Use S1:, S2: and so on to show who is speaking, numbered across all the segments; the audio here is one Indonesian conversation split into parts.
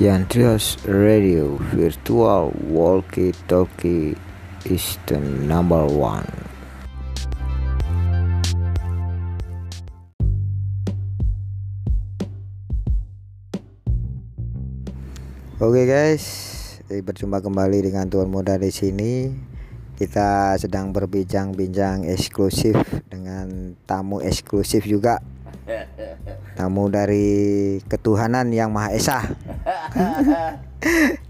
S1: Yantrios Radio Virtual Walkie Talkie is the number one. Oke guys, eh, berjumpa kembali dengan Tuan Muda di sini. Kita sedang berbincang-bincang eksklusif dengan tamu eksklusif juga. Tamu dari ketuhanan yang Maha Esa.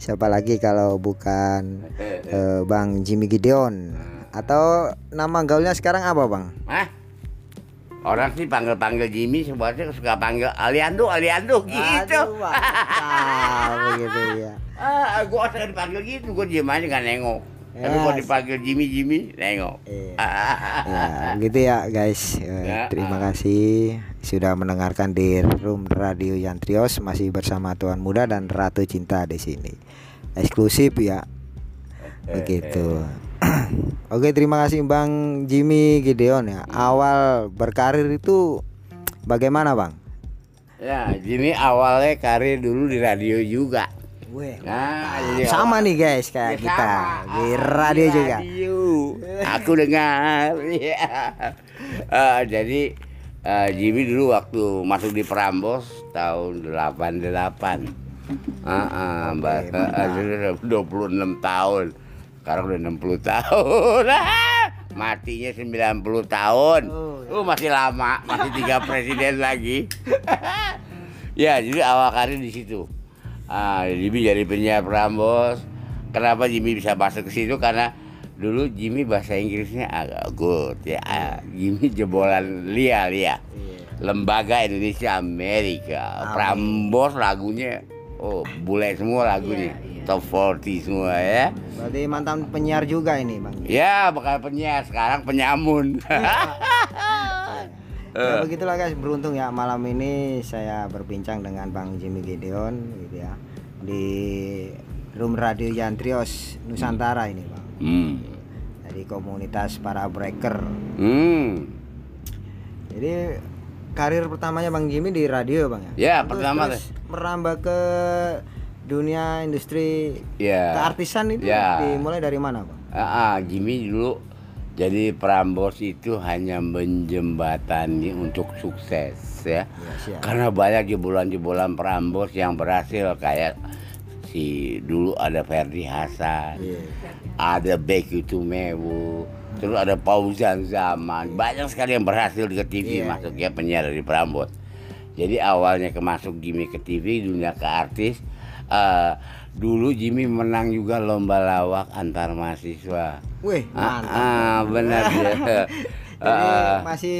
S1: Siapa lagi kalau bukan eh, Bang Jimmy Gideon atau nama gaulnya sekarang apa, Bang?
S2: Hah? Orang sih panggil-panggil Jimmy sebenarnya suka panggil Aliando, Aliando gitu.
S1: Aduh, begitu ya.
S2: Ah, gua asal dipanggil gitu, gua diem aja nggak nengok. Tapi
S1: Ya.
S2: kalau dipanggil Jimmy Jimmy nengok.
S1: Iya.
S2: Ah,
S1: Ya, gitu ya guys. Eh,
S2: Ya.
S1: terima kasih sudah mendengarkan di Room Radio Yantrios masih bersama Tuan Muda dan Ratu Cinta di sini. Eksklusif ya. Begitu. Oke, terima kasih Bang Jimmy Gideon ya. Awal berkarir itu bagaimana, Bang?
S2: Ya, Jimmy awalnya karir dulu di radio juga.
S1: Weh,
S2: Nah,
S1: sama nih guys kayak
S2: Ya,
S1: kita
S2: sama.
S1: di
S2: Ah,
S1: radio
S2: di
S1: juga.
S2: radio. Aku dengar. Iya. Eh, jadi eh, Jimmy dulu waktu masuk di Prambos tahun 88. Heeh, Mbak. Eh, eh, 26 tahun. Sekarang udah 60 tahun. Matinya 90 tahun.
S1: Oh,
S2: Uh, masih lama, masih tiga presiden lagi. ya, jadi awal karir di situ. Ah, Jimmy jadi penyiar Prambos. Kenapa Jimmy bisa masuk ke situ? Karena dulu Jimmy bahasa Inggrisnya agak good ya. Ah, Jimmy jebolan Lia Lia. Lembaga Indonesia Amerika.
S1: Amin.
S2: Prambos lagunya oh bule semua lagunya. Top 40 semua ya.
S1: Berarti mantan penyiar juga ini, Bang.
S2: Ya, bakal penyiar sekarang penyamun.
S1: Ya begitulah guys, beruntung ya malam ini saya berbincang dengan Bang Jimmy Gideon gitu ya di Room Radio Yantrios Nusantara ini Bang.
S2: hmm.
S1: Dari komunitas para breaker.
S2: Hmm.
S1: Jadi karir pertamanya Bang Jimmy di radio Bang ya.
S2: Ya,
S1: Terus-
S2: pertama
S1: terus merambah ke dunia industri
S2: Ya.
S1: keartisan itu
S2: Ya.
S1: dimulai dari mana Bang?
S2: Ah, ah, Jimmy dulu jadi Prambos itu hanya menjembatani untuk sukses ya.
S1: Iya, siap.
S2: Karena banyak jebolan-jebolan Prambos yang berhasil kayak si dulu ada Ferdi Hasan,
S1: Iya.
S2: ada Becky Tumewu, terus ada Fauzan Zaman. Banyak sekali yang berhasil di TV
S1: Iya,
S2: masuk ya penyiar dari Prambos. Jadi awalnya ke masuk Jimmy ke TV, dunia ke artis. Eh, dulu Jimmy menang juga lomba lawak antar mahasiswa.
S1: Wih,
S2: Ah,
S1: mantap.
S2: ah, benar ya.
S1: Jadi
S2: Ah,
S1: masih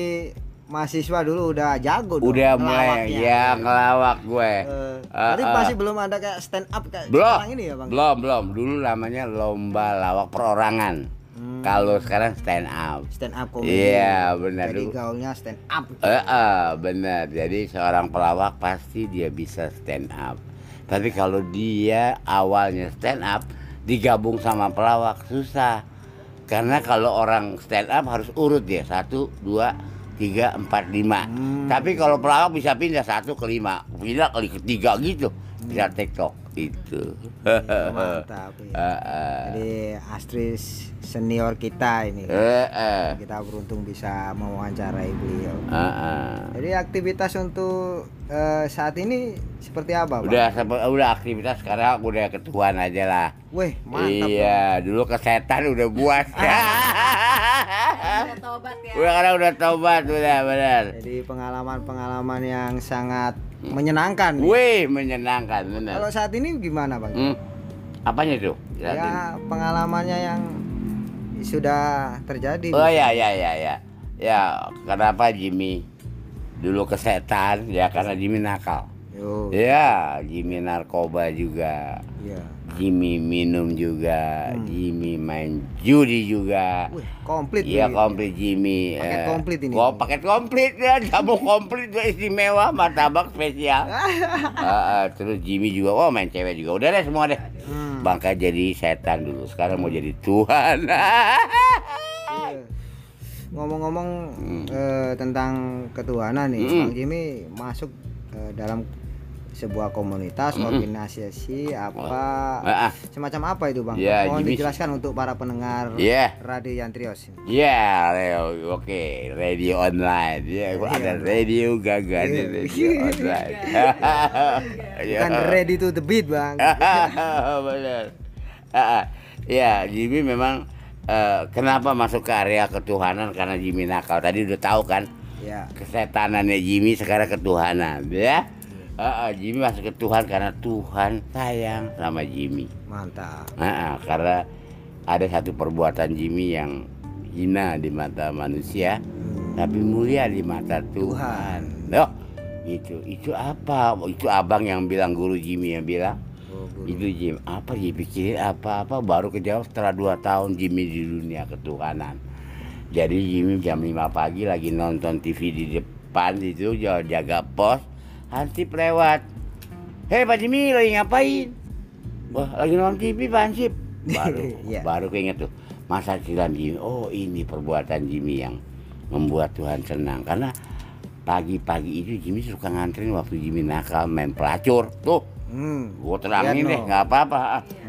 S1: mahasiswa dulu udah jago dong
S2: udah mulai ya ngelawak gue.
S1: Eh,
S2: Ah,
S1: Berarti
S2: ah.
S1: masih belum ada kayak stand up kayak
S2: belum,
S1: sekarang ini ya bang?
S2: belum, belum. Dulu namanya lomba lawak perorangan.
S1: Hmm.
S2: Kalau sekarang stand up.
S1: Stand up comedy.
S2: Iya, benar.
S1: Jadi
S2: Dulu-
S1: gaulnya stand up.
S2: Eh, eh, benar. Jadi seorang pelawak pasti dia bisa stand up. Tapi kalau dia awalnya stand up digabung sama pelawak susah. Karena kalau orang stand up harus urut dia satu, dua, tiga, empat, lima.
S1: Hmm.
S2: Tapi kalau pelawak bisa pindah satu ke lima, pindah ke ketiga gitu. Bisa tiktok itu.
S1: Iya, Mantap. iya.
S2: Eh, eh.
S1: Jadi aktris senior kita ini.
S2: Eh, eh.
S1: Kita beruntung bisa mewawancarai beliau.
S2: Eh, eh.
S1: Jadi aktivitas untuk eh, saat ini seperti apa, Bang?
S2: Udah udah aktivitas sekarang udah ketuaan aja lah.
S1: Wih, mantap.
S2: iya, dulu kesetan udah buas.
S3: Udah tobat ya.
S2: udah karena udah tobat udah benar.
S1: Jadi pengalaman-pengalaman yang sangat menyenangkan.
S2: Wih, menyenangkan benar.
S1: Kalau saat ini gimana, Bang?
S2: Hmm. Apanya tuh?
S1: Ya, pengalamannya yang sudah terjadi.
S2: Oh ya ya ya ya. Ya, kenapa Jimmy dulu kesetan? Ya karena Jimmy nakal.
S1: Yo.
S2: Ya, Jimmy narkoba juga.
S1: Iya.
S2: Jimmy minum juga,
S1: Hmm.
S2: Jimmy main judi juga.
S1: Wih, komplit
S2: Iya komplit Jimmy.
S1: Paket
S2: Eh,
S1: komplit ini.
S2: Gua paket komplit ya, kamu komplit gua istimewa, martabak spesial. Ah, ah, terus Jimmy juga, oh main cewek juga. Udah deh semua deh.
S1: Hmm.
S2: Bangka jadi setan dulu, sekarang mau jadi Tuhan.
S1: Iya. Ngomong-ngomong
S2: Hmm.
S1: eh, tentang ketuhanan nih,
S2: Hmm.
S1: Bang Jimmy masuk eh, dalam sebuah komunitas,
S2: Mm-mm.
S1: organisasi apa
S2: Ah, ah.
S1: semacam apa itu bang?
S2: Ya,
S1: Mohon
S2: Jimmy.
S1: dijelaskan untuk para pendengar
S2: Iya.
S1: radio Yantrios.
S2: Ya, Leo, oke, radio online. Ya, gua ada radio gagal
S1: Iya.
S2: radio online. Ya.
S1: Bukan ready to the beat bang.
S2: Benar. Ah, ah. Ya, Jimmy memang eh, kenapa masuk ke area ketuhanan karena Jimmy nakal. Tadi udah tahu kan
S1: ya.
S2: kesetanannya Jimmy sekarang ketuhanan, ya. Ah, Jimmy masuk ke Tuhan karena Tuhan sayang sama Jimmy.
S1: Mantap.
S2: Ah, karena ada satu perbuatan Jimmy yang hina di mata manusia, tapi mulia di mata Tuhan. Loh, itu itu apa? Itu abang yang bilang guru Jimmy yang bilang.
S1: Oh, guru.
S2: Itu Jim, apa dia pikirin apa-apa baru kejawab setelah dua tahun Jimmy di dunia ketuhanan. Jadi Jimmy jam 5 pagi lagi nonton TV di depan itu jaga pos, Hansip lewat. Hei Pak Jimmy lagi ngapain? Wah lagi nonton TV Pak Hansip. Baru,
S1: Iya.
S2: baru keinget tuh masa silam Jimmy. Oh ini perbuatan Jimmy yang membuat Tuhan senang karena pagi-pagi itu Jimmy suka nganterin waktu Jimmy nakal main pelacur tuh
S1: Hmm.
S2: Gue terangin
S1: Lihat,
S2: deh,
S1: no.
S2: nggak apa-apa.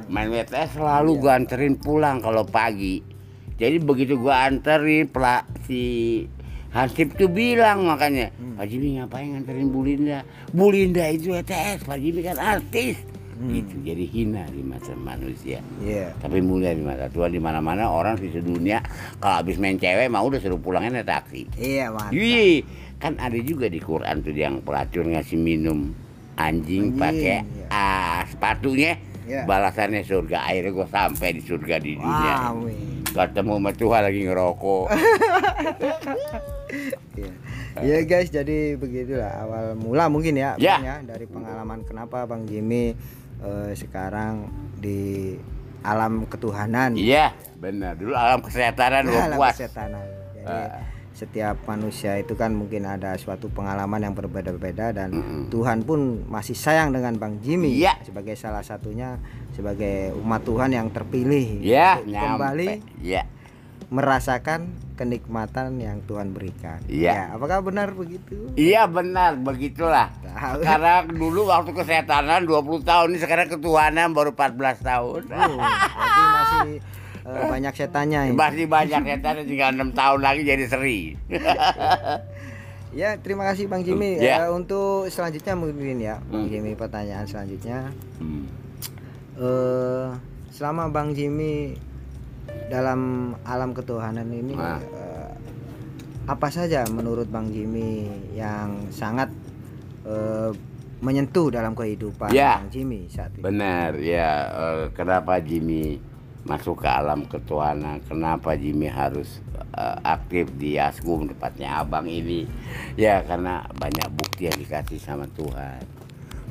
S2: Main WTS selalu gue anterin pulang kalau pagi. Jadi begitu gue anterin, pelak si Hansip tuh bilang makanya, Pak Jimmy ngapain nganterin Bu Linda? Bu Linda itu WTS, Pak Jimmy kan artis. Gitu, jadi hina di mata manusia.
S1: Iya.
S2: Tapi mulia di mata Tuhan di mana-mana orang di sedunia kalau habis main cewek mau udah suruh pulangnya naik taksi.
S1: Iya mantap.
S2: Iya, kan ada juga di Quran tuh yang pelacur ngasih minum anjing
S1: Anjing,
S2: pakai
S1: iya.
S2: ah, sepatunya.
S1: Iya.
S2: Balasannya surga. Akhirnya gue sampai di surga di dunia.
S1: Wow. wih.
S2: Ketemu sama Tuhan lagi ngerokok.
S1: Iya. Ya guys, jadi begitulah awal mula mungkin ya,
S2: Ya.
S1: Bang, ya dari pengalaman kenapa Bang Jimmy eh, sekarang di alam ketuhanan.
S2: Iya, benar. Dulu alam kesehatan gue
S1: alam
S2: puas.
S1: kesetanan. Jadi
S2: Ah.
S1: Setiap manusia itu kan mungkin ada suatu pengalaman yang berbeda-beda dan
S2: Mm-mm.
S1: Tuhan pun masih sayang dengan Bang Jimmy
S2: Iya.
S1: sebagai salah satunya sebagai umat Tuhan yang terpilih
S2: Iya,
S1: untuk
S2: nyampe.
S1: kembali
S2: Iya.
S1: merasakan kenikmatan yang Tuhan berikan.
S2: Iya.
S1: Ya, apakah benar begitu?
S2: Iya benar, begitulah.
S1: Tahu.
S2: Sekarang dulu waktu kesehatanan 20 tahun, ini sekarang ketuhanan baru 14 tahun.
S1: Oh, masih eh, banyak setannya ini.
S2: Masih banyak ya, tinggal 6 tahun lagi jadi seri.
S1: Ya, terima kasih Bang Jimmy.
S2: Ya.
S1: Eh, untuk selanjutnya mungkin ya, Bang
S2: Hmm.
S1: Jimmy pertanyaan selanjutnya.
S2: Hmm.
S1: eh selama Bang Jimmy dalam alam ketuhanan ini
S2: Nah.
S1: eh, apa saja menurut Bang Jimmy yang sangat eh, menyentuh dalam kehidupan
S2: Ya.
S1: Bang Jimmy saat ini?
S2: Benar ya kenapa Jimmy masuk ke alam ketuhanan kenapa Jimmy harus eh, aktif di Askum tepatnya abang ini ya karena banyak bukti yang dikasih sama Tuhan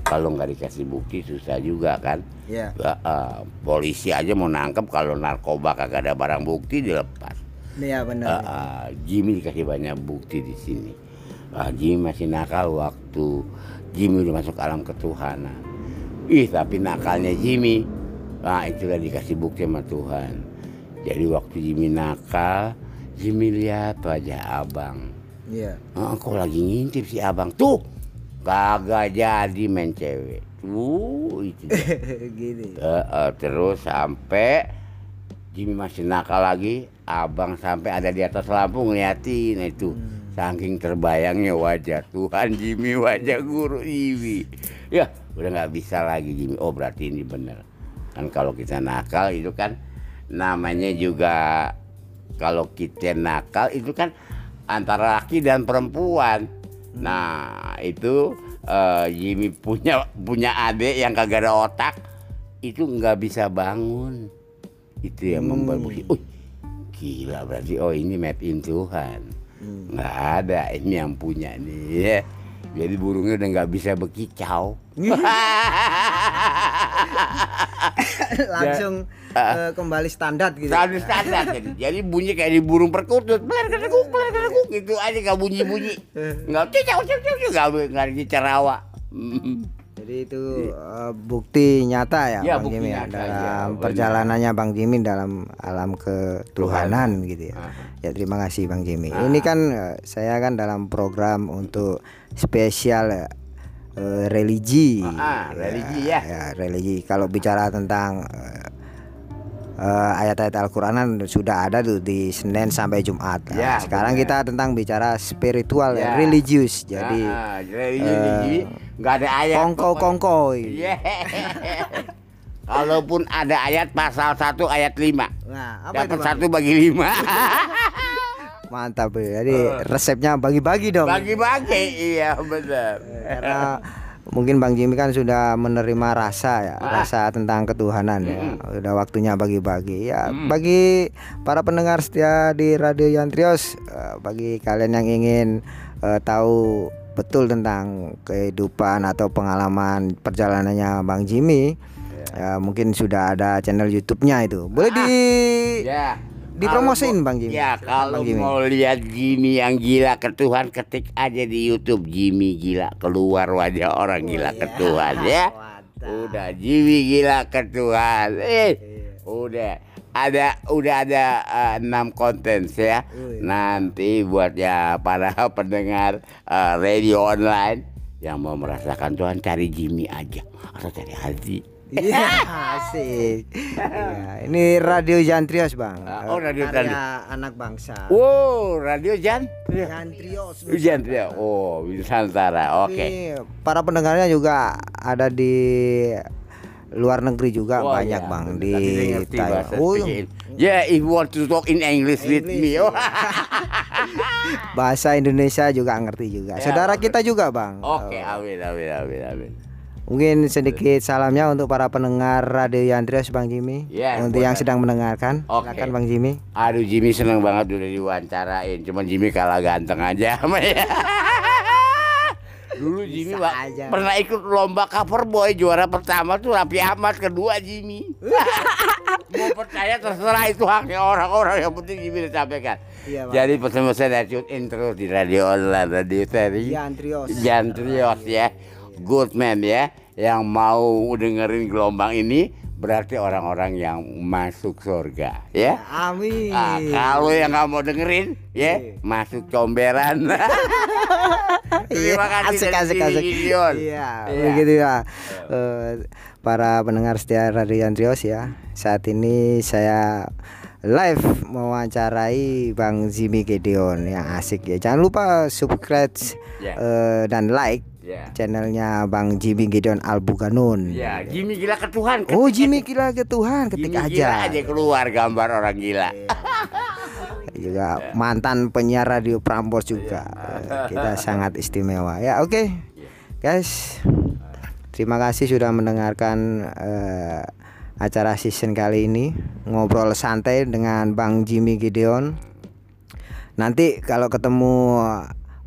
S2: kalau nggak dikasih bukti susah juga kan
S1: Ya.
S2: Eh, eh, polisi aja mau nangkep kalau narkoba kagak ada barang bukti dilepas
S1: Iya benar.
S2: Ah, ah, Jimmy dikasih banyak bukti di sini. Ah, Jimmy masih nakal waktu Jimmy udah masuk alam ketuhanan. Ih, tapi nakalnya Jimmy, nah itulah dikasih bukti sama Tuhan. Jadi waktu Jimmy nakal, Jimmy lihat wajah abang.
S1: Iya.
S2: Ah, kok lagi ngintip si abang tuh, kagak jadi main cewek. Tuh, itu.
S1: Gini.
S2: Eh, eh, terus sampai Jimmy masih nakal lagi, abang sampai ada di atas lampu ngeliatin itu. Saking terbayangnya wajah Tuhan Jimmy, wajah guru Jimmy. Ya, udah nggak bisa lagi Jimmy. Oh berarti ini bener. Kan kalau kita nakal itu kan namanya juga kalau kita nakal itu kan antara laki dan perempuan. Nah itu eh, Jimmy punya punya adik yang kagak ada otak itu nggak bisa bangun. Itu yang membuat bukti. Oh gila berarti oh ini made in Tuhan. Nggak ada ini yang punya nih. ya. Jadi burungnya udah nggak bisa bekicau.
S1: Langsung eh, kembali standar gitu.
S2: Selalu standar jadi. Jadi bunyi kayak di burung perkutut, beler kedekuk, beler kedekuk gitu aja nggak bunyi bunyi, nggak cicau cicau cicau nggak nggak ada cerawa.
S1: Jadi itu eh, bukti nyata ya,
S2: Ya,
S1: Bang
S2: bukti
S1: Jimmy ya,
S2: nyata,
S1: dalam
S2: ya,
S1: perjalanannya Bang Jimmy dalam alam ketuhanan gitu ya.
S2: Ah.
S1: Ya terima kasih Bang Jimmy. Ini kan eh, saya kan dalam program untuk spesial eh, religi.
S2: Ah, religi ya.
S1: ya religi. Kalau bicara tentang eh, eh, ayat-ayat Al-Quranan sudah ada tuh di Senin sampai Jumat. Nah,
S2: Ya,
S1: sekarang kita tentang bicara spiritual
S2: Ya.
S1: religius. Jadi
S2: Ah, religi, religi nggak ada ayat.
S1: kongko-kongko.
S2: Iya. Kalaupun ada ayat pasal 1 ayat 5
S1: Nah,
S2: Dapat satu bagi lima
S1: Mantap ya. Jadi resepnya bagi-bagi dong.
S2: Bagi-bagi Iya benar
S1: Karena mungkin Bang Jimmy kan sudah menerima rasa ya,
S2: Ah.
S1: rasa tentang ketuhanan ya.
S2: Mm.
S1: Udah waktunya bagi-bagi. Ya,
S2: Mm.
S1: bagi para pendengar setia di Radio Yantrios, eh, bagi kalian yang ingin eh, tahu betul tentang kehidupan atau pengalaman perjalanannya Bang Jimmy, ya, mungkin sudah ada channel YouTube-nya itu. Boleh di
S2: Ya
S1: dipromosin Bang Jimmy.
S2: Ya kalau
S1: Bang Jimmy.
S2: mau lihat Jimmy yang gila ke Tuhan Ketik aja di Youtube Jimmy gila. Keluar wajah orang gila ke Tuhan ya. Udah Jimmy gila ke Tuhan. Eh udah. Ada udah ada eh, enam konten ya. Nanti buat ya para pendengar eh, radio online yang mau merasakan Tuhan cari Jimmy aja. Atau cari Haji
S1: Iya, asik. Iya, ini Radio Jantrios, Bang.
S2: Ah, oh, Radio
S1: Karya anak bangsa.
S2: Wow radio Jan
S1: Jantrios.
S2: Ya. Oh, Nusantara. Oke.
S1: Ini para pendengarnya juga ada di luar negeri juga
S2: Wah,
S1: banyak,
S2: ya,
S1: Bang, di
S2: bahasa
S1: Oh.
S2: Yeah, if you want to talk in English, with me.
S1: English,
S2: Oh.
S1: bahasa Indonesia juga ngerti juga.
S2: Ya,
S1: Saudara
S2: Bang.
S1: kita juga, Bang.
S2: Oke,
S1: Oh,
S2: amin, amin, amin, amin.
S1: Mungkin sedikit salamnya untuk para pendengar Radio Jantrios, Bang Jimmy.
S2: Ya,
S1: untuk yang sedang mendengarkan.
S2: Oke.
S1: Silakan Bang Jimmy.
S2: Aduh, Jimmy seneng banget udah diwawancarain. Cuman Jimmy kalah ganteng aja ya. Dulu Jimmy
S1: Bisa
S2: Pak,
S1: aja.
S2: pernah ikut lomba cover boy juara pertama tuh Rapi Ahmad kedua Jimmy. Mau percaya terserah itu haknya orang-orang yang penting Jimmy disampaikan.
S1: Iya, Bang.
S2: Jadi pesan-pesan dari tune in terus di radio online, radio seri.
S1: Jantrios.
S2: Jantrios ya, good man ya, yang mau dengerin gelombang ini berarti orang-orang yang masuk surga ya.
S1: Amin.
S2: Ah, kalau yang nggak mau dengerin ya
S1: Iya.
S2: masuk comberan. Terima kasih
S1: asik, asik, asik. Iya,
S2: Iya.
S1: begitu ya. Para pendengar setia Radio Andrios ya. Saat ini saya live mewawancarai Bang Jimmy Gedeon yang asik ya. Jangan lupa subscribe
S2: Ya.
S1: eh, dan like
S2: Ya.
S1: channelnya Bang Jimmy Gedeon Albuganon.
S2: Ya, Jimmy gila ke Tuhan.
S1: Oh Jimmy gila ke Tuhan ketik
S2: Jimmy
S1: aja.
S2: gila aja keluar gambar orang gila.
S1: juga mantan penyiar radio Prambors juga
S2: Iya.
S1: Eh, kita sangat istimewa ya oke guys terima kasih sudah mendengarkan eh, acara season kali ini ngobrol santai dengan Bang Jimmy Gideon nanti kalau ketemu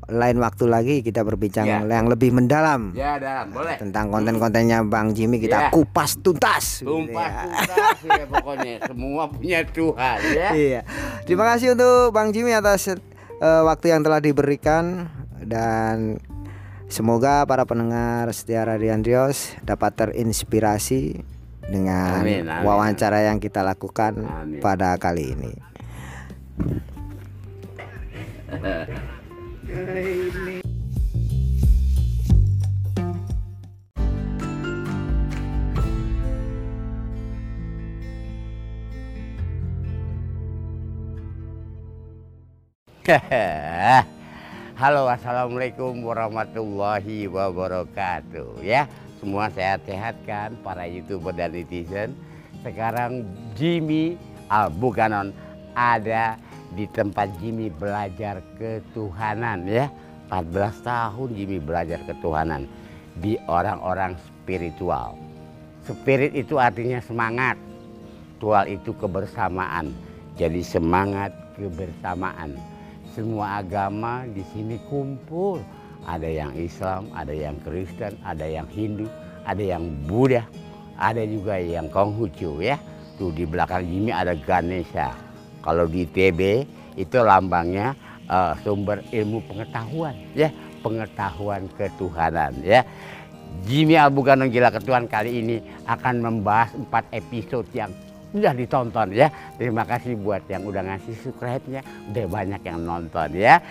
S1: lain waktu lagi kita berbincang
S2: Ya.
S1: yang lebih mendalam
S2: Ya, dalam boleh.
S1: tentang konten-kontennya Bang Jimmy kita
S2: Ya.
S1: kupas tuntas gitu ya.
S2: tuntas ya pokoknya semua punya Tuhan ya.
S1: Iya. Terima kasih untuk Bang Jimmy atas eh, waktu yang telah diberikan dan semoga para pendengar setia Radio Andrios dapat terinspirasi dengan
S2: Amin, amin.
S1: wawancara yang kita lakukan
S2: Amin.
S1: pada kali ini.
S2: Halo assalamualaikum warahmatullahi wabarakatuh ya. Semua sehat-sehat kan para youtuber dan netizen? Sekarang Jimmy Albuganon ada di tempat Jimmy belajar ketuhanan ya 14 tahun Jimmy belajar ketuhanan di orang-orang spiritual spirit itu artinya semangat Tual itu kebersamaan. Jadi semangat kebersamaan. Semua agama di sini kumpul. Ada yang Islam, ada yang Kristen, ada yang Hindu, ada yang Buddha, ada juga yang Konghucu ya. Tuh di belakang Jimmy ada Ganesha. Kalau di TB itu lambangnya eh, sumber ilmu pengetahuan ya, pengetahuan ketuhanan ya. Jimmy Albuganon Gila Ketuhan kali ini akan membahas empat episode yang sudah ditonton ya. Terima kasih buat yang udah ngasih subscribe-nya, udah banyak yang nonton ya.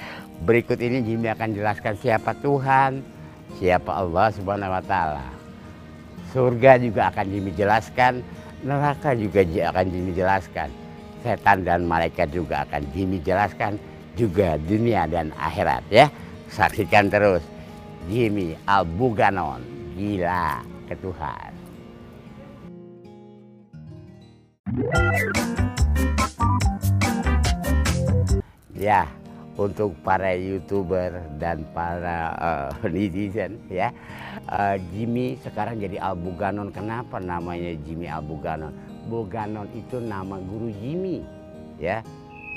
S2: Berikut ini Jimmy akan jelaskan siapa Tuhan, siapa Allah Subhanahu wa taala. Surga juga akan Jimmy jelaskan, neraka juga akan Jimmy jelaskan. Setan dan malaikat juga akan Jimmy jelaskan, juga dunia dan akhirat ya. Saksikan terus Jimmy Albuganon, gila ke Tuhan. Ya, untuk para youtuber dan para uh, netizen ya uh, Jimmy sekarang jadi Albuganon kenapa namanya Jimmy Albuganon Buganon itu nama guru Jimmy ya.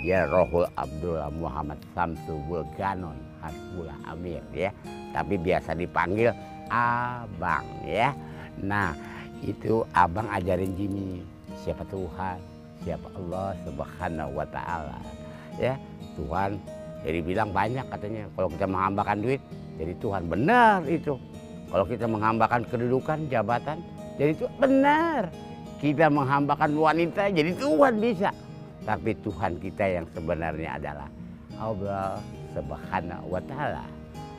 S2: Dia Rohul Abdullah Muhammad Samsu Bulganon Hasbullah Amir ya. Tapi biasa dipanggil Abang ya. Nah itu Abang ajarin Jimmy siapa Tuhan? Siapa Allah Subhanahu wa taala ya. Tuhan jadi bilang banyak katanya kalau kita menghambakan duit jadi Tuhan benar itu. Kalau kita menghambakan kedudukan jabatan jadi itu benar. Kita menghambakan wanita jadi Tuhan bisa. Tapi Tuhan kita yang sebenarnya adalah Allah Subhanahu wa taala.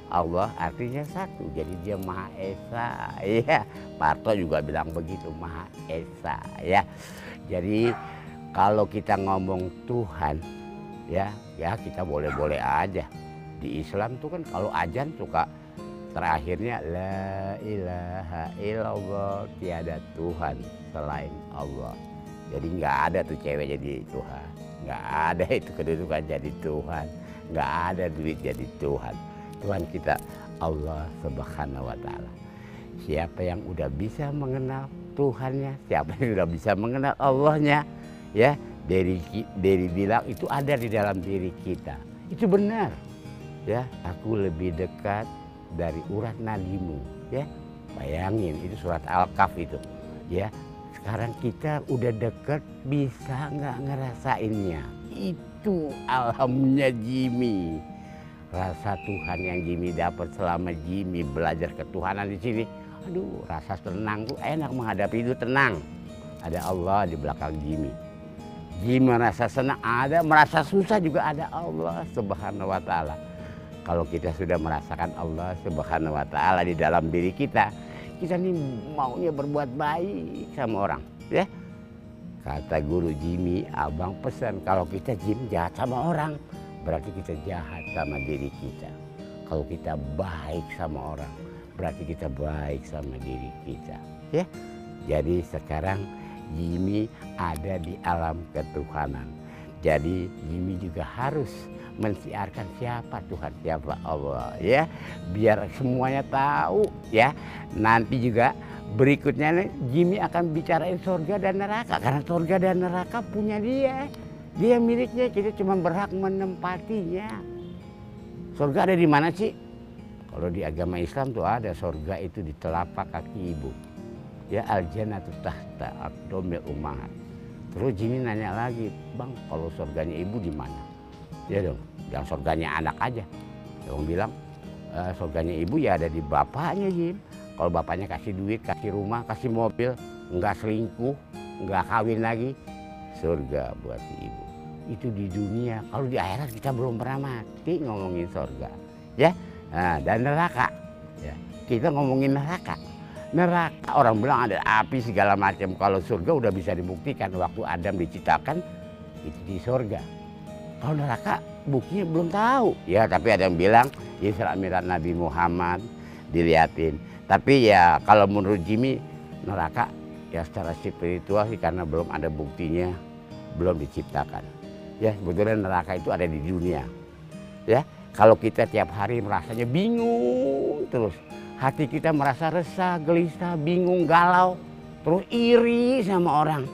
S2: Allah artinya satu, jadi dia Maha Esa. Iya, Parto juga bilang begitu, Maha Esa ya. Jadi kalau kita ngomong Tuhan ya ya kita boleh-boleh aja di Islam tuh kan kalau ajan suka terakhirnya la ilaha illallah tiada Tuhan selain Allah. Jadi nggak ada tuh cewek jadi Tuhan. Nggak ada itu kedudukan jadi Tuhan. Nggak ada duit jadi Tuhan. Tuhan kita Allah subhanahu wa ta'ala. Siapa yang udah bisa mengenal Tuhannya siapa yang udah bisa mengenal Allahnya ya dari dari bilang itu ada di dalam diri kita. Itu benar. Ya, aku lebih dekat dari urat nadimu, ya. Bayangin itu surat Al-Kaf itu. Ya. Sekarang kita udah dekat bisa nggak ngerasainnya. Itu alhamnya Jimmy. Rasa Tuhan yang Jimmy dapat selama Jimmy belajar ketuhanan di sini. Aduh, rasa tenang tuh enak menghadapi itu tenang. Ada Allah di belakang Jimmy Gimana merasa senang ada, merasa susah juga ada Allah Subhanahu wa taala. Kalau kita sudah merasakan Allah Subhanahu wa taala di dalam diri kita, kita nih maunya berbuat baik sama orang, ya. Kata guru Jimmy, abang pesan kalau kita Jim jahat sama orang, berarti kita jahat sama diri kita. Kalau kita baik sama orang, berarti kita baik sama diri kita, ya. Jadi sekarang Jimmy ada di alam ketuhanan. Jadi Jimmy juga harus mensiarkan siapa Tuhan, siapa Allah ya. Biar semuanya tahu ya. Nanti juga berikutnya Jimmy akan bicarain surga dan neraka karena surga dan neraka punya dia. Dia miliknya, kita cuma berhak menempatinya. Surga ada di mana sih? Kalau di agama Islam tuh ada surga itu di telapak kaki ibu ya al jannatu tahta aqdomil umahat terus Jimmy nanya lagi bang kalau surganya ibu di mana ya dong yang surganya anak aja. Dong bilang e, surganya ibu ya ada di bapaknya Jim. Kalau bapaknya kasih duit kasih rumah kasih mobil nggak selingkuh nggak kawin lagi surga buat ibu. Itu di dunia. Kalau di akhirat kita belum pernah mati ngomongin surga. Ya? Nah, dan neraka. Ya kita ngomongin neraka. Neraka orang bilang ada api segala macam. Kalau surga udah bisa dibuktikan waktu Adam diciptakan itu di surga kalau neraka buktinya belum tahu. Ya tapi ada yang bilang Isra Mi'raj Nabi Muhammad. Diliatin. Tapi ya kalau menurut Jimmy neraka ya secara spiritual sih karena belum ada buktinya belum diciptakan. Ya sebetulnya neraka itu ada di dunia. Ya kalau kita tiap hari merasanya bingung terus. Hati kita merasa resah, gelisah, bingung, galau, terus iri sama orang,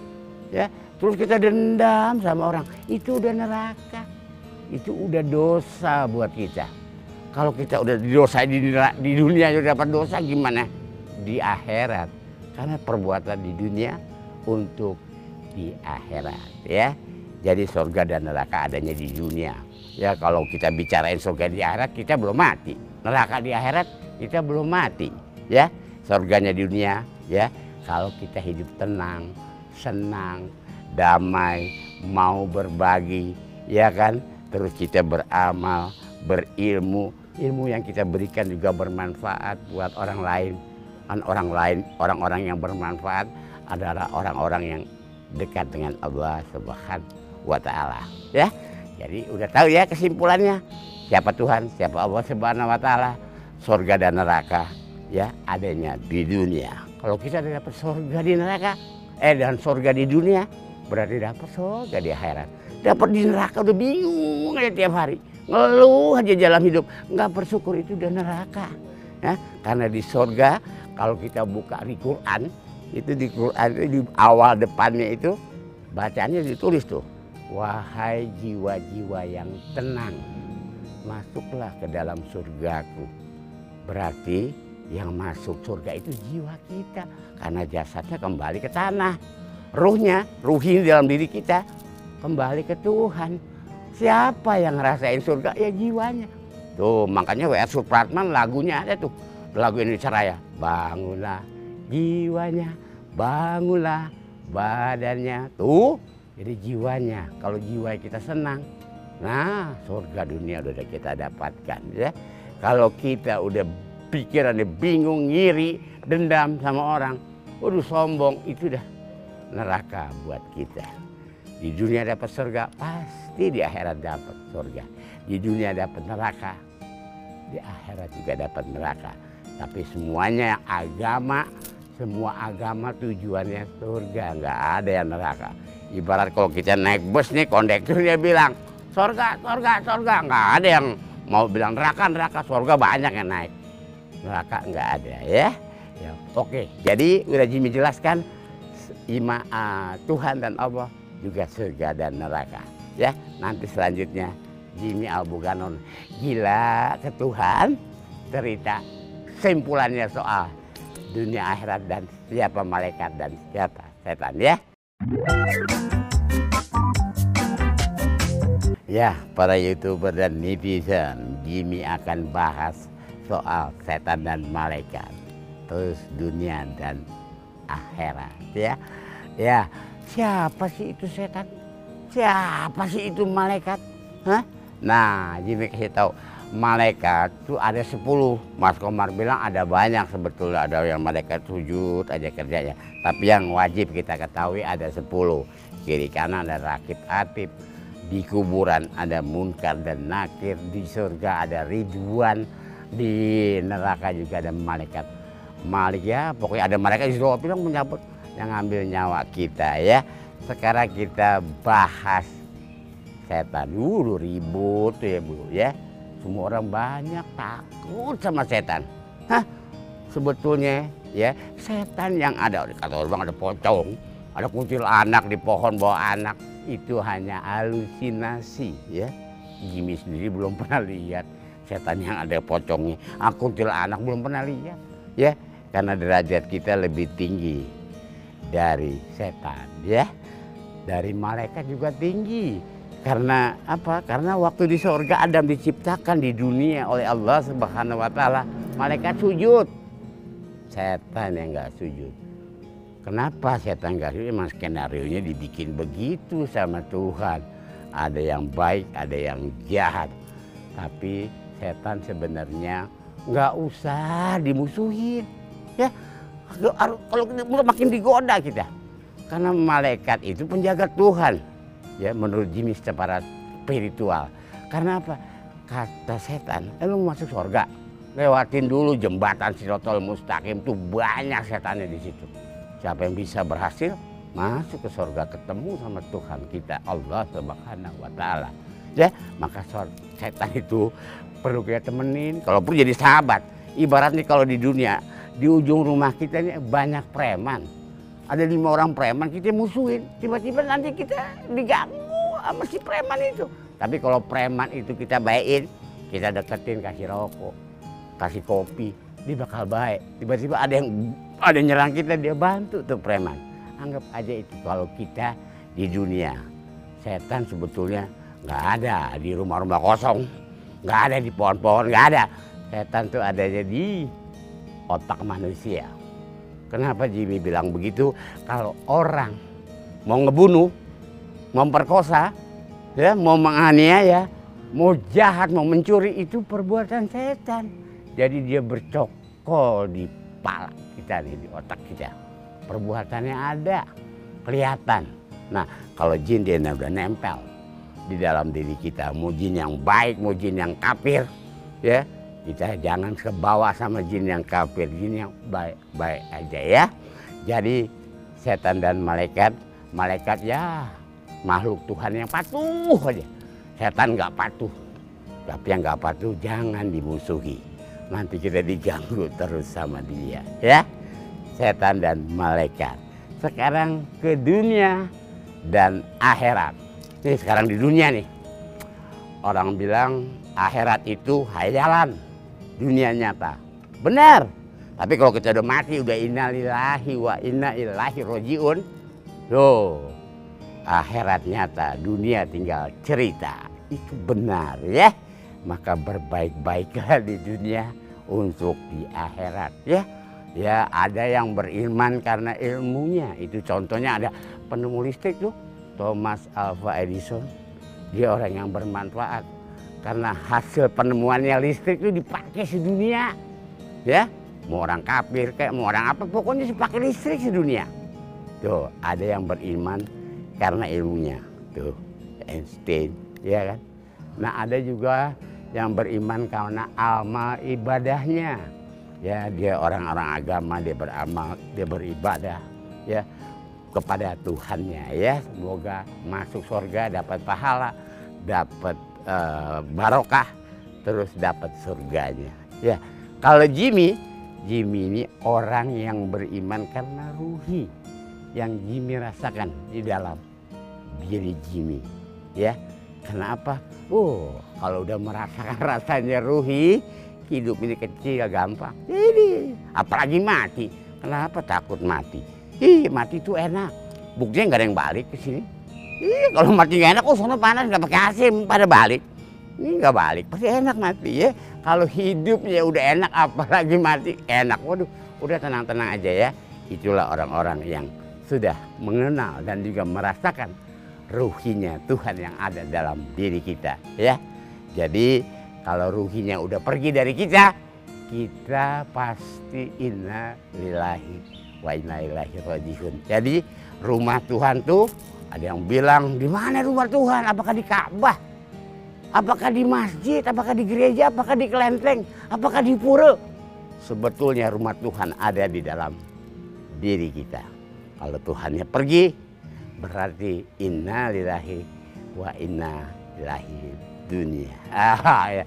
S2: ya, terus kita dendam sama orang, itu udah neraka, itu udah dosa buat kita. Kalau kita udah dosa di, di dunia udah dapat dosa gimana? Di akhirat, karena perbuatan di dunia untuk di akhirat, ya. Jadi surga dan neraka adanya di dunia. Ya kalau kita bicarain surga di akhirat kita belum mati. Neraka di akhirat kita belum mati ya surganya di dunia ya kalau kita hidup tenang senang damai mau berbagi ya kan terus kita beramal berilmu ilmu yang kita berikan juga bermanfaat buat orang lain. Dan orang lain, orang-orang yang bermanfaat adalah orang-orang yang dekat dengan Allah Subhanahu wa taala. Ya. Jadi udah tahu ya kesimpulannya. Siapa Tuhan, siapa Allah Subhanahu wa taala, surga dan neraka ya adanya di dunia. Kalau kita dapat surga di neraka, eh dan surga di dunia, berarti dapat surga di akhirat. Dapat di neraka udah bingung aja tiap hari. Ngeluh aja jalan hidup. Nggak bersyukur itu udah neraka. Ya karena di sorga kalau kita buka di Quran itu di Quran di awal depannya itu bacanya ditulis tuh wahai jiwa-jiwa yang tenang masuklah ke dalam surgaku. Berarti yang masuk surga itu jiwa kita karena jasadnya kembali ke tanah ruhnya ruhi dalam diri kita kembali ke Tuhan Siapa yang ngerasain surga? Ya jiwanya. Tuh makanya W.R. Supratman lagunya ada tuh. Lagu Indonesia Raya. Bangunlah jiwanya, bangunlah badannya. Tuh jadi jiwanya. Kalau jiwa kita senang, nah surga dunia udah kita dapatkan ya. Kalau kita udah pikirannya bingung, ngiri, dendam sama orang, waduh sombong itu dah neraka buat kita. Di dunia dapat surga, pasti di akhirat dapat surga. Di dunia dapat neraka, di akhirat juga dapat neraka. Tapi semuanya agama, semua agama tujuannya surga, nggak ada yang neraka. Ibarat kalau kita naik bus nih, kondekturnya bilang, surga, surga, surga. Nggak ada yang mau bilang neraka, neraka, surga banyak yang naik. Neraka nggak ada ya. ya Oke, jadi udah Jimmy jelaskan, ima uh, Tuhan dan Allah juga surga dan neraka. Ya, nanti selanjutnya Jimmy Albuganon gila ke Tuhan cerita simpulannya soal dunia akhirat dan siapa malaikat dan siapa setan ya. Ya, para youtuber dan netizen, Jimmy akan bahas soal setan dan malaikat, terus dunia dan akhirat ya. Ya, Siapa sih itu setan? Siapa sih itu malaikat? Hah? Nah, Jimmy kasih tahu malaikat itu ada sepuluh. Mas Komar bilang ada banyak sebetulnya ada yang malaikat sujud aja kerjanya. Tapi yang wajib kita ketahui ada sepuluh. Kiri kanan ada rakit atip. Di kuburan ada munkar dan nakir. Di surga ada ridwan. Di neraka juga ada malaikat. Malik ya, pokoknya ada malaikat Israel bilang menyambut yang ngambil nyawa kita ya. Sekarang kita bahas setan. Dulu ribut tuh ya Bu ya. Semua orang banyak takut sama setan. Hah? Sebetulnya ya setan yang ada kata orang ada pocong, ada kuntil anak di pohon bawa anak itu hanya halusinasi ya. Jimmy sendiri belum pernah lihat setan yang ada pocongnya. Aku kuntil anak belum pernah lihat ya karena derajat kita lebih tinggi dari setan ya. Dari malaikat juga tinggi. Karena apa? Karena waktu di surga Adam diciptakan di dunia oleh Allah Subhanahu wa taala malaikat sujud. Setan yang nggak sujud. Kenapa setan nggak sujud? Emang skenario nya dibikin begitu sama Tuhan. Ada yang baik ada yang jahat. Tapi setan sebenarnya nggak usah dimusuhin ya kalau makin digoda kita. Karena malaikat itu penjaga Tuhan. Ya, menurut Jimmy secara spiritual. Karena apa? Kata setan, eh lu masuk surga. Lewatin dulu jembatan Sirotol Mustaqim tuh banyak setannya di situ. Siapa yang bisa berhasil masuk ke surga ketemu sama Tuhan kita Allah Subhanahu wa taala. Ya, maka setan itu perlu kita temenin, kalau perlu jadi sahabat. Ibaratnya kalau di dunia di ujung rumah kita ini banyak preman. Ada lima orang preman kita musuhin. Tiba-tiba nanti kita diganggu sama si preman itu. Tapi kalau preman itu kita baikin, kita deketin kasih rokok, kasih kopi, dia bakal baik. Tiba-tiba ada yang ada yang nyerang kita dia bantu tuh preman. Anggap aja itu kalau kita di dunia setan sebetulnya nggak ada di rumah-rumah kosong, nggak ada di pohon-pohon, nggak ada. Setan tuh adanya di otak manusia. Kenapa Jimmy bilang begitu? Kalau orang mau ngebunuh, memperkosa, ya, mau menganiaya, mau jahat, mau mencuri itu perbuatan setan. Jadi dia bercokol di kepala kita nih, di otak kita. Perbuatannya ada, kelihatan. Nah, kalau jin dia udah nempel di dalam diri kita, mau jin yang baik, mau jin yang kafir, ya kita jangan kebawa sama jin yang kafir, jin yang baik-baik aja ya. Jadi setan dan malaikat, malaikat ya makhluk Tuhan yang patuh aja. Setan nggak patuh, tapi yang nggak patuh jangan dimusuhi. Nanti kita diganggu terus sama dia, ya. Setan dan malaikat. Sekarang ke dunia dan akhirat. Nih sekarang di dunia nih. Orang bilang akhirat itu hayalan dunia nyata. Benar. Tapi kalau kita udah mati udah innalillahi wa inna ilahi rojiun. Loh, akhirat nyata, dunia tinggal cerita. Itu benar ya. Maka berbaik-baiklah di dunia untuk di akhirat ya. Ya ada yang beriman karena ilmunya. Itu contohnya ada penemu listrik tuh Thomas Alva Edison. Dia orang yang bermanfaat karena hasil penemuannya listrik itu dipakai sedunia. Ya mau orang kafir kayak mau orang apa pokoknya dipakai listrik sedunia. Tuh ada yang beriman karena ilmunya. Tuh Einstein ya kan? Nah ada juga yang beriman karena amal ibadahnya. Ya dia orang-orang agama dia beramal dia beribadah ya kepada Tuhannya ya. Semoga masuk surga dapat pahala dapat uh, barokah terus dapat surganya. Ya, kalau Jimmy, Jimmy ini orang yang beriman karena ruhi yang Jimmy rasakan di dalam diri Jimmy. Ya, kenapa? Oh, kalau udah merasakan rasanya ruhi, hidup ini kecil gampang. Jadi, apalagi mati. Kenapa takut mati? Ih, mati itu enak. Buktinya nggak ada yang balik ke sini. Iya, kalau mati gak enak, oh sono panas nggak pakai AC pada balik. Ini nggak balik, pasti enak mati ya. Kalau hidupnya udah enak, apalagi mati enak. Waduh, udah tenang-tenang aja ya. Itulah orang-orang yang sudah mengenal dan juga merasakan ruhinya Tuhan yang ada dalam diri kita ya. Jadi kalau ruhinya udah pergi dari kita, kita pasti inna lillahi wa inna ilaihi. Jadi rumah Tuhan tuh ada yang bilang, di mana rumah Tuhan? Apakah di Ka'bah? Apakah di masjid? Apakah di gereja? Apakah di kelenteng? Apakah di pura? Sebetulnya rumah Tuhan ada di dalam diri kita. Kalau Tuhannya pergi, berarti inna lillahi wa inna ilahi dunia. Ah, ya.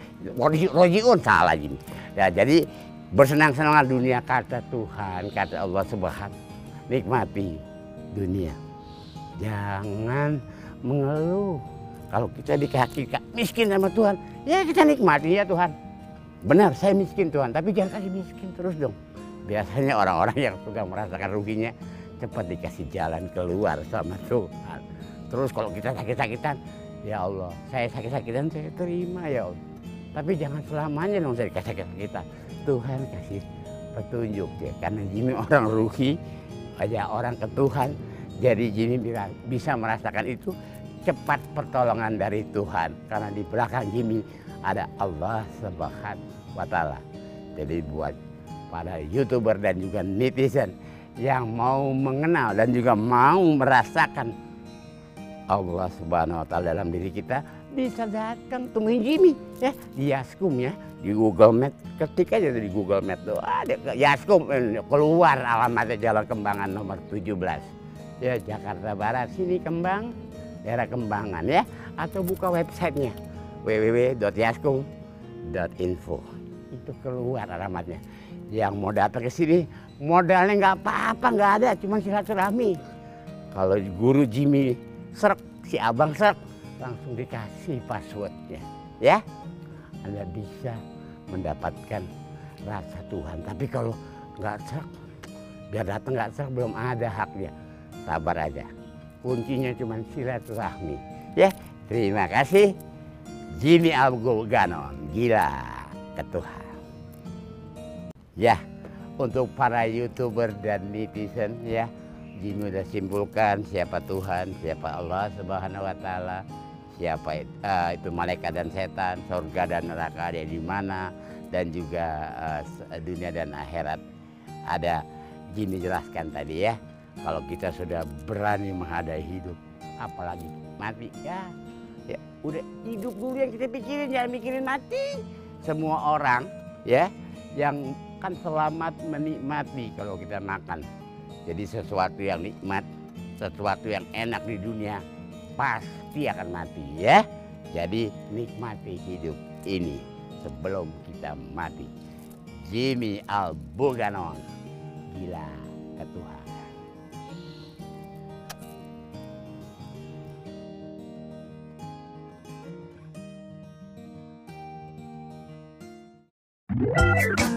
S2: Rojiun salah ini. Ya, jadi bersenang-senang dunia kata Tuhan, kata Allah Subhanahu nikmati dunia jangan mengeluh. Kalau kita dikasih miskin sama Tuhan, ya kita nikmati ya Tuhan. Benar, saya miskin Tuhan, tapi jangan kasih miskin terus dong. Biasanya orang-orang yang sudah merasakan ruginya cepat dikasih jalan keluar sama Tuhan. Terus kalau kita sakit-sakitan, ya Allah, saya sakit-sakitan saya terima ya Allah. Tapi jangan selamanya dong saya dikasih sakit-sakitan. Tuhan kasih petunjuk ya, karena ini orang rugi, aja orang ke Tuhan, jadi Jimmy bisa merasakan itu cepat pertolongan dari Tuhan. Karena di belakang Jimmy ada Allah Subhanahu wa taala. Jadi buat para YouTuber dan juga netizen yang mau mengenal dan juga mau merasakan Allah Subhanahu wa taala dalam diri kita bisa datang temuin Jimmy ya di Yaskum ya. Di Google Map ketik aja di Google Map tuh ada Yaskum eh, keluar alamatnya Jalan Kembangan nomor 17 ya Jakarta Barat sini Kembang daerah Kembangan ya atau buka websitenya www.yaskum.info itu keluar alamatnya. Yang mau datang ke sini modalnya nggak apa-apa nggak ada cuma silaturahmi. Kalau guru Jimmy serak si abang serak langsung dikasih passwordnya ya. Anda bisa mendapatkan rasa Tuhan. Tapi kalau nggak serak biar datang nggak serak belum ada haknya sabar aja. Kuncinya cuma silaturahmi. Ya, terima kasih. Jimmy Abdul Ganon, gila ke Tuhan. Ya, untuk para youtuber dan netizen ya, Jimmy udah simpulkan siapa Tuhan, siapa Allah Subhanahu Wa Taala, siapa itu, uh, itu malaikat dan setan, surga dan neraka ada di mana, dan juga uh, dunia dan akhirat ada. Gini jelaskan tadi ya, kalau kita sudah berani menghadapi hidup, apalagi mati ya, ya udah hidup dulu yang kita pikirin, jangan mikirin mati. Semua orang ya yang kan selamat menikmati kalau kita makan. Jadi sesuatu yang nikmat, sesuatu yang enak di dunia pasti akan mati ya. Jadi nikmati hidup ini sebelum kita mati. Jimmy Albuganon, gila ketua.
S3: Bye.